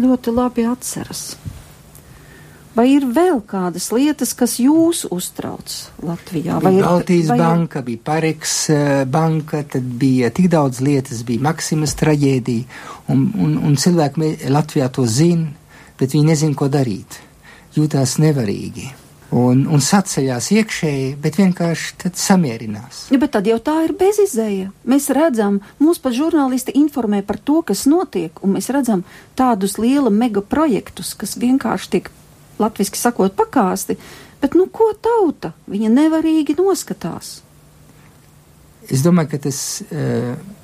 ļoti labi atceras. Vai ir vēl kādas lietas, kas jūs uztrauc Latvijā? Vai bija Baltijas vai banka, ir... bija Pareks eh, banka, tad bija tik daudz lietas, bija Maksimas traģēdija, un, un, un cilvēki Latvijā to zina, bet viņi nezin, ko darīt. Jūtās nevarīgi un, un saceļās iekšēji, bet vienkārši tad samierinās. Ja, bet tad jau tā ir bezizēja. Mēs redzam, mūs pat žurnālisti informē par to, kas notiek, un mēs redzam tādus liela mega projektus, kas vienkārši tiek, latviski sakot, pakāsti, bet nu ko tauta? Viņa nevarīgi noskatās. Es domāju, ka tas. Uh,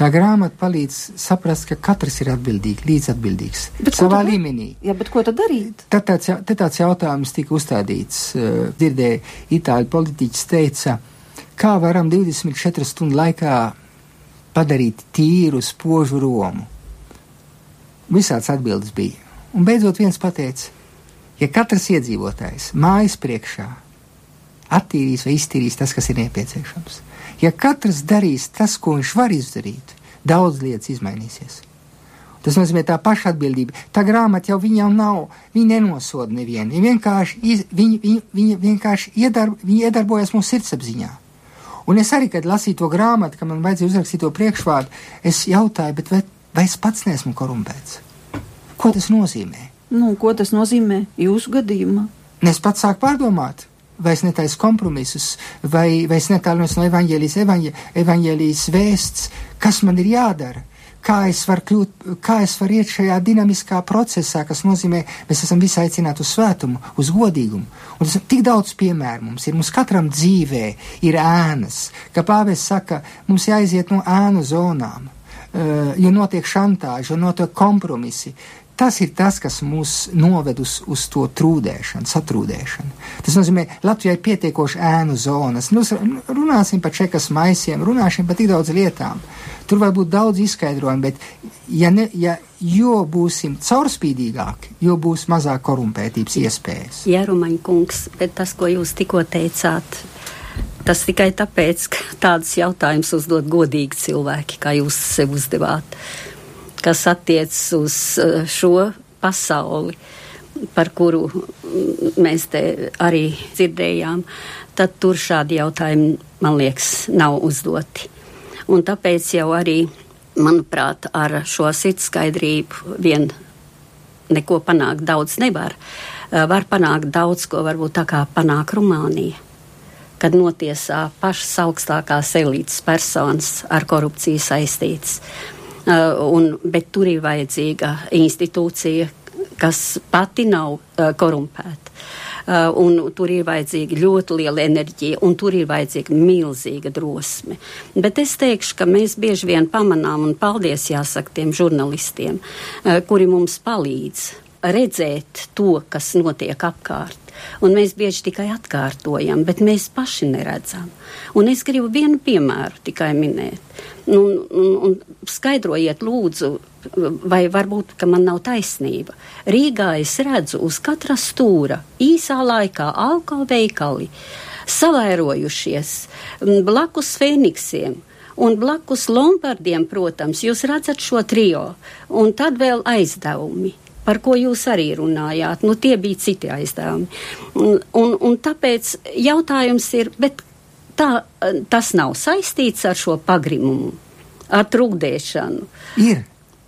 Tā grāmata palīdz saprast, ka katrs ir atbildīgs, līdzatbildīgs bet savā līmenī. Jā, bet ko tad darīt? Tad tāds, tad tāds jautājums tika uzstādīts. Uh, dzirdēju, itāļu politiķis teica, kā varam 24 stundu laikā padarīt tīru spožu Romu. Visāds atbildes bija. Un beidzot viens pateica, ja katrs iedzīvotājs mājas priekšā attīrīs vai iztīrīs tas, kas ir nepieciešams, Ja katrs darīs tas, ko viņš var izdarīt, daudz lietas izmainīsies. Tas nozīmē tā paša atbildība. Tā grāmata jau viņam nav, viņa nenosoda nevienu. Viņa vienkārši, iz, viņa, viņa, viņa vienkārši iedarb, viņa iedarbojas mūsu sirdsapziņā. Un es arī, kad lasīju to grāmatu, kad man vajadzēja uzrakstīt to priekšvārdu, es jautāju, vai, vai es pats neesmu korumpēts? Ko tas nozīmē? Nu, ko tas nozīmē jūsu gadījumā? Es pats sāku pārdomāt vai es netaisu kompromisus, vai, vai es netālinos no evaņģēlijas, evaņģē, evaņģēlijas vēsts, kas man ir jādara. Kā es varu kļūt, kā es varu iet šajā dinamiskā procesā, kas nozīmē, mēs esam visi aicināti uz svētumu, uz godīgumu. Un tas ir tik daudz piemēru mums ir. Mums katram dzīvē ir ēnas, ka pāvis saka, mums jāiziet no ēnu zonām, uh, jo notiek šantāža, jo notiek kompromisi. Tas ir tas, kas mūs noved uz, uz to trūdēšanu, satrūdēšanu. Tas nozīmē, Latvijai ir pietiekoši ēnu zonas. Nu, runāsim par čekas maisiem, runāsim par tik daudz lietām. Tur var būt daudz izskaidrojumu, bet ja ne, ja, jo būsim caurspīdīgāki, jo būs mazāk korumpētības iespējas. Jērumaņa kungs, bet tas, ko jūs tikko teicāt, tas tikai tāpēc, ka (laughs) tādus jautājumus uzdod godīgi cilvēki, kā jūs sev uzdevāt kas attiecas uz eh, šo pasauli, par kuru mēs te arī dzirdējām, tad tur šādi jautājumi, man liekas, nav uzdoti. Un tāpēc jau arī, manuprāt, ar šo sitskaidrību vien neko panākt daudz nevar. Eh, var panākt daudz, ko varbūt tā kā panāk Rumānija, kad notiesā pašas augstākās elites personas ar korupciju saistītas. Uh, un, bet tur ir vajadzīga institūcija, kas pati nav uh, korumpēta. Uh, un tur ir vajadzīga ļoti liela enerģija, un tur ir vajadzīga milzīga drosme. Bet es teikšu, ka mēs bieži vien pamanām, un paldies jāsaka tiem žurnalistiem, uh, kuri mums palīdz redzēt to, kas notiek apkārt. Un mēs bieži tikai atkārtojam, bet mēs paši neredzam. Un es gribu vienu piemēru tikai minēt. Un, un, un skaidrojiet, lūdzu, vai varbūt, man nav taisnība. Rīgā es redzu uz katra stūra īsā laikā alkoveikali savairojušies blakus Fēniksiem. Un blakus Lombardiem, protams, jūs redzat šo trio, un tad vēl aizdevumi par ko jūs arī runājāt. Nu, tie bija citi aizdevumi. Un, un, un tāpēc jautājums ir, bet tā, tas nav saistīts ar šo pagrimumu, ar trukdēšanu. Ir.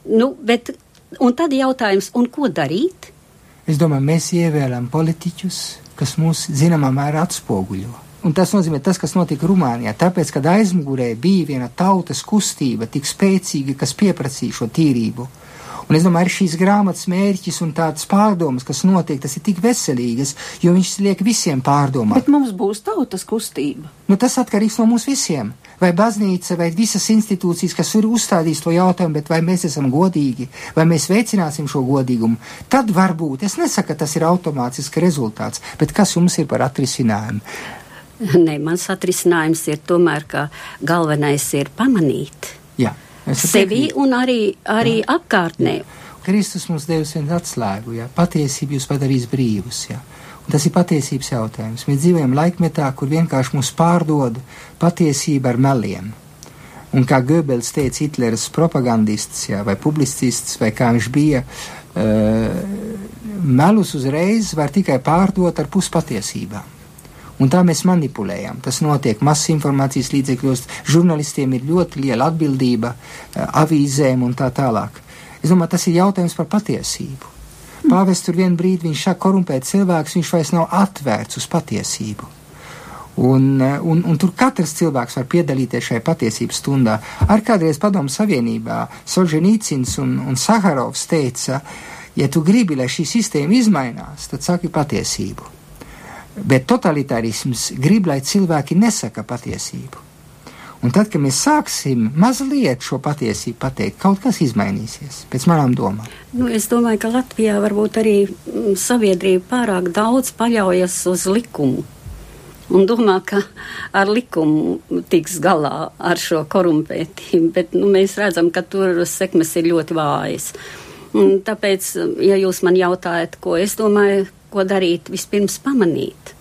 Nu, bet, un tad jautājums, un ko darīt? Es domāju, mēs ievēlam politiķus, kas mūs zināmā mērā atspoguļo. Un tas nozīmē tas, kas notika Rumānijā. Tāpēc, kad aizmugurē bija viena tautas kustība, tik spēcīga, kas pieprasīja šo tīrību, Un es domāju, arī šīs grāmatas mērķis un tādas pārdomas, kas notiek, tas ir tik veselīgas, jo viņš liek visiem pārdomāt. Bet mums būs tautas kustība. Nu, tas atkarīgs no mums visiem. Vai baznīca, vai visas institūcijas, kas ir uzstādījis to jautājumu, bet vai mēs esam godīgi, vai mēs veicināsim šo godīgumu, tad varbūt, es nesaku, ka tas ir automātisks rezultāts, bet kas jums ir par atrisinājumu? Nē, mans atrisinājums ir tomēr, ka galvenais ir pamanīt. Jā sevi un arī, arī jā. apkārtnē. Kristus mums devis vienu atslēgu, ja patiesība jūs padarīs brīvus. Ja. Un tas ir patiesības jautājums. Mēs dzīvojam laikmetā, kur vienkārši mūs pārdod patiesība ar meliem. Un kā Goebbels teica, Hitlers propagandists ja, vai publicists, vai kā viņš bija, uh, melus uzreiz var tikai pārdot ar puspatiesībām. Un tā mēs manipulējam. Tas notiek masas informācijas līdzekļos, žurnālistiem ir ļoti liela atbildība, eh, avīzēm un tā tālāk. Es domāju, tas ir jautājums par patiesību. Pāvests tur vienā brīdī viņš saka, korumpēt cilvēks, viņš vairs nav atvērts uz patiesību. Un, eh, un, un tur katrs cilvēks var piedalīties šajā patiesības stundā. Ar kādreiz padomu savienībā Solženīcins un, un Saharovs teica, ja tu gribi, lai šī sistēma izmainās, tad saki patiesību. Bet totalitārisms grib, lai cilvēki nesaka patiesību. Un tad, kad mēs sāksim mazliet šo patiesību pateikt, kaut kas izmainīsies, pēc manām domām. Nu, es domāju, ka Latvijā varbūt arī mm, sabiedrība pārāk daudz paļaujas uz likumu. Un domā, ka ar likumu tiks galā ar šo korumpētību, bet nu, mēs redzam, ka tur sekmes ir ļoti vājas. Un tāpēc, ja jūs man jautājat, ko es domāju, ko darīt, vispirms pamanīt.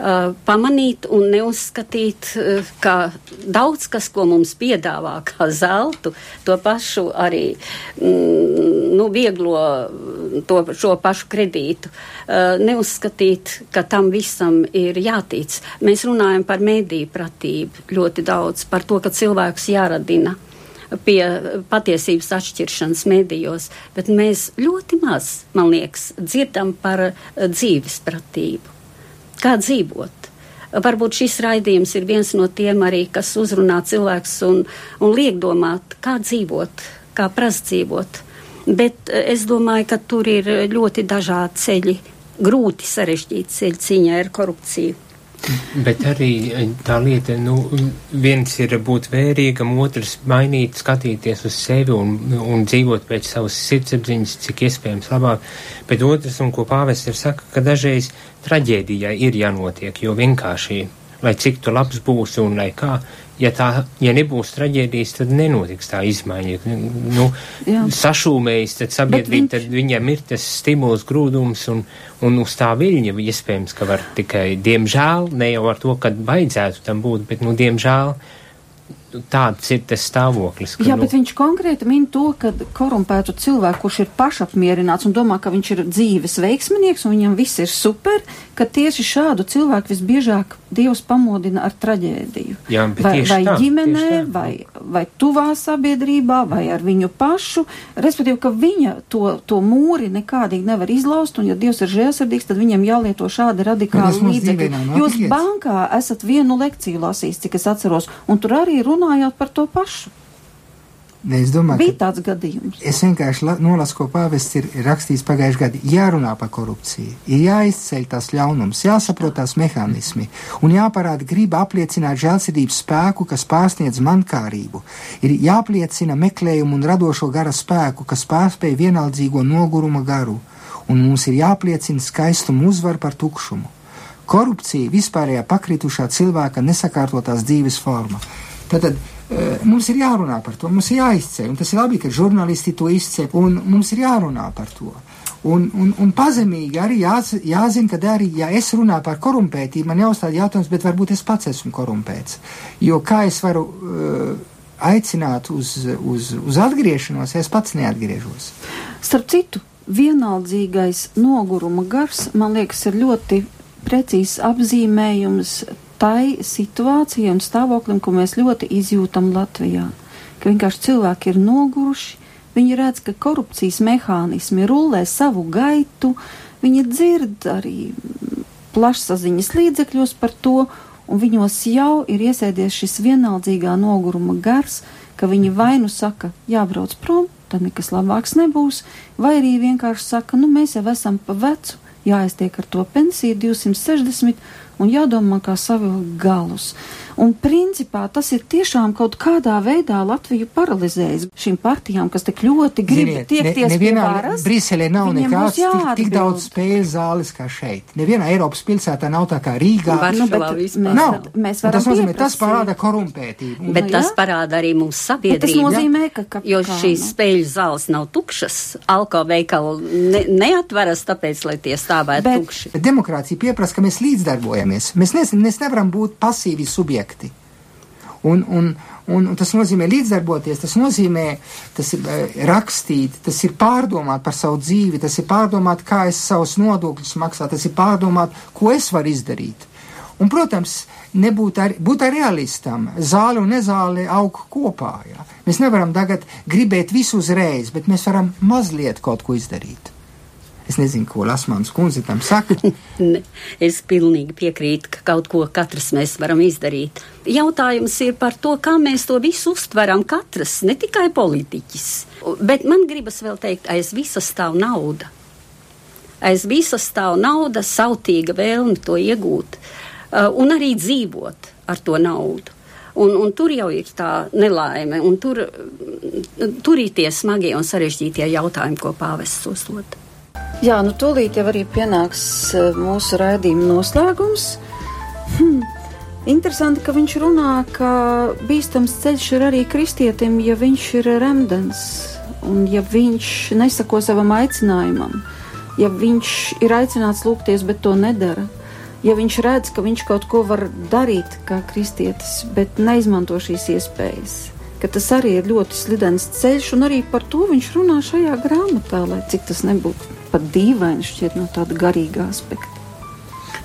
Uh, pamanīt un neuzskatīt, uh, ka daudz kas, ko mums piedāvā kā zeltu, to pašu arī mm, nu, vieglo to, šo pašu kredītu, uh, neuzskatīt, ka tam visam ir jātic. Mēs runājam par mēdīju pratību ļoti daudz, par to, ka cilvēks jāradina pie patiesības atšķiršanas medijos, bet mēs ļoti maz, man liekas, dzirdam par eh, dzīves pratību. Kā dzīvot? Varbūt šis raidījums ir viens no tiem arī, kas uzrunā cilvēks un, un liek domāt, kā dzīvot, kā prast dzīvot. Bet eh, es domāju, ka tur ir ļoti dažādi ceļi, grūti sarežģīti ceļi cīņai ar korupciju. Bet arī eh, tā lieta, nu, viens ir būt vērīgam, otrs mainīt, skatīties uz sevi un, un dzīvot pēc savas sirdsapziņas, cik iespējams labāk. Bet otrs, un ko pāvests ir saka, ka dažreiz traģēdijai ir jānotiek, jo vienkārši, lai cik tu labs būsi un lai kā, ja, tā, ja nebūs traģēdijas, tad nenotiks tā izmaiņa. Nu, Jā. sašūmējis, tad sabiedrība, viņš... tad viņam ir tas stimuls, grūdums un, un uz tā viļņa iespējams, ka var tikai, diemžēl, ne jau ar to, ka vajadzētu tam būt, bet, nu, diemžēl, tāds ir tas stāvoklis. Ka, Jā, nu... bet viņš konkrēti min to, ka korumpētu cilvēku, kurš ir pašapmierināts un domā, ka viņš ir dzīves veiksminieks un viņam viss ir super, ka tieši šādu cilvēku visbiežāk Dievs pamodina ar traģēdiju. Jā, vai vai tā, ģimenē, vai, vai tuvā sabiedrībā, vai ar viņu pašu, respektīvi, ka viņa to, to mūri nekādīgi nevar izlaust, un ja Dievs ir žēlsirdīgs, tad viņam jālieto šādi radikāli līdzekļi. Jūs bankā esat vienu lekciju lasījis, cik es atceros, un tur arī runājāt par to pašu. Ne, es domāju, bija tāds gadījums. Es vienkārši la, nolasu, ko pāvests ir rakstījis pagājušajā gadā. Jārunā par korupciju, ir jāizceļ tās ļaunums, jāsaprot tās mehānismi un jāparāda griba apliecināt žēlsirdības spēku, kas pārsniedz mankārību. Ir jāpliecina meklējumu un radošo gara spēku, kas pārspēj vienaldzīgo noguruma garu un mums ir jāpliecina skaistuma uzvar par tukšumu. Korupcija vispārējā pakritušā cilvēka nesakārtotās dzīves forma. Tātad e, mums ir jārunā par to, mums ir jāizceļ, un tas ir labi, ka žurnālisti to izceļ, un mums ir jārunā par to. Un, un, un pazemīgi arī jāz, jāzina, ka arī, ja es runāju par korumpētību, man jāuzstāda jautājums, bet varbūt es pats esmu korumpēts. Jo kā es varu uh, aicināt uz, uz, uz atgriešanos, ja es pats neatgriežos? Starp citu, vienaldzīgais noguruma gars, man liekas, ir ļoti precīzs apzīmējums tai situācijai un stāvoklim, ko mēs ļoti izjūtam Latvijā. Ka vienkārši cilvēki ir noguruši, viņi redz, ka korupcijas mehānismi rullē savu gaitu, viņi dzird arī plašsaziņas līdzekļos par to, un viņos jau ir iesēdies šis vienaldzīgā noguruma gars, ka viņi vai nu saka, jābrauc prom, tad nekas labāks nebūs, vai arī vienkārši saka, nu mēs jau esam pa vecu, jāaiztiek ar to pensiju 260 un jādomā, kā savilkt galus. Un principā tas ir tiešām kaut kādā veidā Latviju paralizējis šīm partijām, kas tik ļoti grib Ziniet, tiekties ne, pie varas. Briselē nav nekāds tik, tik daudz spēļu zāles kā šeit. Nevienā Eiropas pilsētā nav tā kā Rīgā. Nu, bet, mēs, nav. Mēs tas nozīmē, tas parāda korumpētību. Bet nu, tas jā? parāda arī mūsu sabiedrību. Tas nozīmē, ka, ka jo šīs nu. spēļu zāles nav tukšas, alko veikali ne, neatveras tāpēc, lai tie stāvētu bet, tukši. Demokrātija pieprasa, ka mēs līdzdarbojamies. Mēs, nes, mēs nevaram būt pasīvi subjekti. Un, un, un, un tas nozīmē līdzdarboties, tas nozīmē tas ir, uh, rakstīt, tas ir pārdomāt par savu dzīvi, tas ir pārdomāt, kā es savus nodokļus maksātu, tas ir pārdomāt, ko es varu izdarīt. Un, protams, nebūt ar, būt ar realistam. Zāle un nezāle aug kopā. Jā. Mēs nevaram tagad gribēt visu uzreiz, bet mēs varam mazliet kaut ko izdarīt. Es nezinu, ko Lasmāns kundze tam saka. (laughs) es pilnīgi piekrītu, ka kaut ko katrs mēs varam izdarīt. Jautājums ir par to, kā mēs to visu uztveram katrs, ne tikai politiķis. Bet man gribas vēl teikt, aiz visa stāv nauda. Aiz visa stāv nauda, sautīga vēlme to iegūt uh, un arī dzīvot ar to naudu. Un, un tur jau ir tā nelaime, un tur, tur ir tie smagie un sarežģītie jautājumi, ko pāvests uzdod. Jā, nu tūlīt jau arī pienāks eh, mūsu raidījuma noslēgums. Hmm. Interesanti, ka viņš runā, ka bīstams ceļš ir arī kristietim, ja viņš ir remdens un ja viņš nesako savam aicinājumam, ja viņš ir aicināts lūgties, bet to nedara, ja viņš redz, ka viņš kaut ko var darīt kā kristietis, bet neizmanto šīs iespējas, ka tas arī ir ļoti slidens ceļš, un arī par to viņš runā šajā grāmatā, lai cik tas nebūtu pat dīvaini šķiet no tāda garīga aspekta.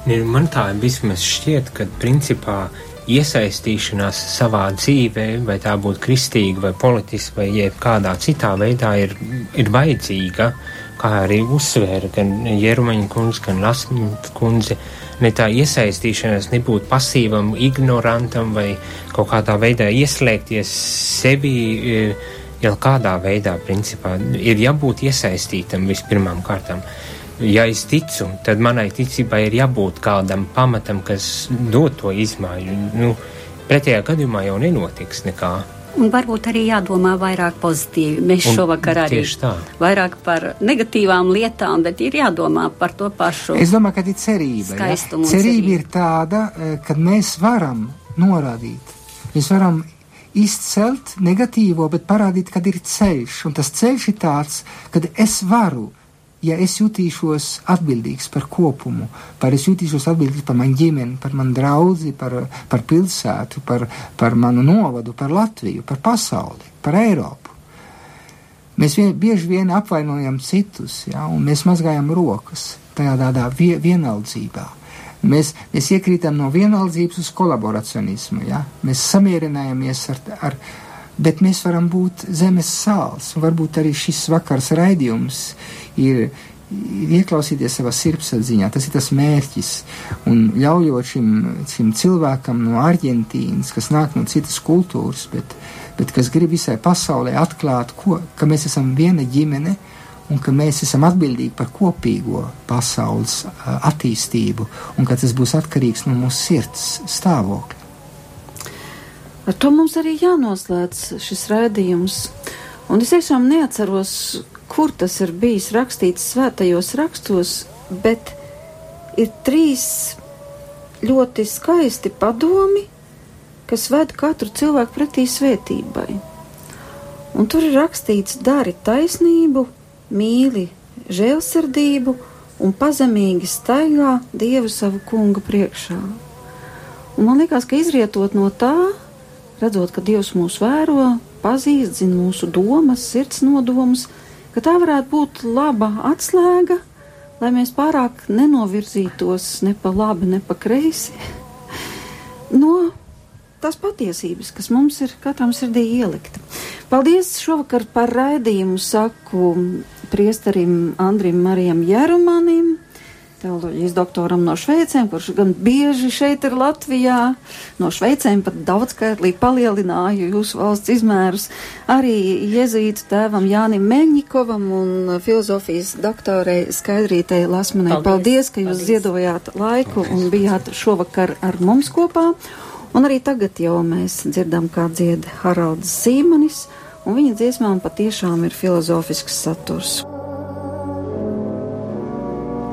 Ne, man tā vismaz šķiet, ka principā iesaistīšanās savā dzīvē, vai tā būtu kristīga, vai politiska, vai jebkādā citā veidā, ir, ir vajadzīga, kā arī uzsvēra gan Jerumaņa kundze, gan Lasņa kundze. Ne tā iesaistīšanās nebūtu pasīvam, ignorantam vai kaut kādā veidā ieslēgties sevi. E, jau kādā veidā, principā, ir jābūt iesaistītam vispirmām kārtām. Ja es ticu, tad manai ticībai ir jābūt kādam pamatam, kas dod to izmaiņu. Nu, pretējā gadījumā jau nenotiks nekā. Un varbūt arī jādomā vairāk pozitīvi. Mēs un, šovakar arī vairāk par negatīvām lietām, bet ir jādomā par to pašu. Es domāju, ka ir cerība. Ja? Cerība, cerība ir tāda, eh, ka mēs varam norādīt, mēs varam izcelt negatīvo, bet parādīt, kad ir ceļš. Un tas ceļš ir tāds, ka es varu, ja es jutīšos atbildīgs par kopumu, par es jutīšos atbildīgs par manu ģimeni, par manu draugu, par, par pilsētu, par, par manu novadu, par Latviju, par pasauli, par Eiropu. Mēs vien, bieži vien apvainojam citus, ja, un mēs mazgājam rokas tajā tādā vie, vienaldzībā. Mēs, mēs iekrītam no vienaldzības uz kolaboracionismu, ja? mēs samierinājamies ar, ar, bet mēs varam būt zemes sāls. Varbūt arī šis vakars raidījums ir, ir ieklausīties savā sirdsapziņā. Tas ir tas mērķis. Un ļaujot šim, šim cilvēkam no Argentīnas, kas nāk no citas kultūras, bet, bet kas grib visai pasaulē atklāt, ko, ka mēs esam viena ģimene, un ka mēs esam atbildīgi par kopīgo pasaules attīstību, un ka tas būs atkarīgs no mūsu sirds stāvokļa. Ar to mums arī jānoslēdz šis raidījums. Un es tiešām neatceros, kur tas ir bijis rakstīts svētajos rakstos, bet ir trīs ļoti skaisti padomi, kas ved katru cilvēku pretī svētībai. Un tur ir rakstīts: dari taisnību, mīli žēlsirdību un pazemīgi staigā Dievu savu kungu priekšā. Un man liekas, ka izrietot no tā, redzot, ka Dievs mūs vēro, pazīst, zina mūsu domas, sirds nodomus, ka tā varētu būt laba atslēga, lai mēs pārāk nenovirzītos ne pa labi, ne pa kreisi. (laughs) No tās patiesības, kas mums ir katram sirdī ielikta. Paldies šovakar par raidījumu, saku priesterim Andrim Marijam Jerumanim, teoloģijas doktoram no Šveicēm, kurš gan bieži šeit ir Latvijā, no Šveicēm pat daudzskaitlī palielināju jūsu valsts izmērus, arī jezītu tēvam Jānim Meļņikovam un filozofijas doktorei Skaidrītei Lasmanai. Paldies, Paldies ka jūs Paldies. ziedojāt laiku Paldies. un bijāt šovakar ar mums kopā. Un arī tagad jau mēs dzirdam, kā dzied Haralds Zīmanis un viņa dziesmām patiešām ir filozofisks saturs.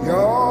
Jau.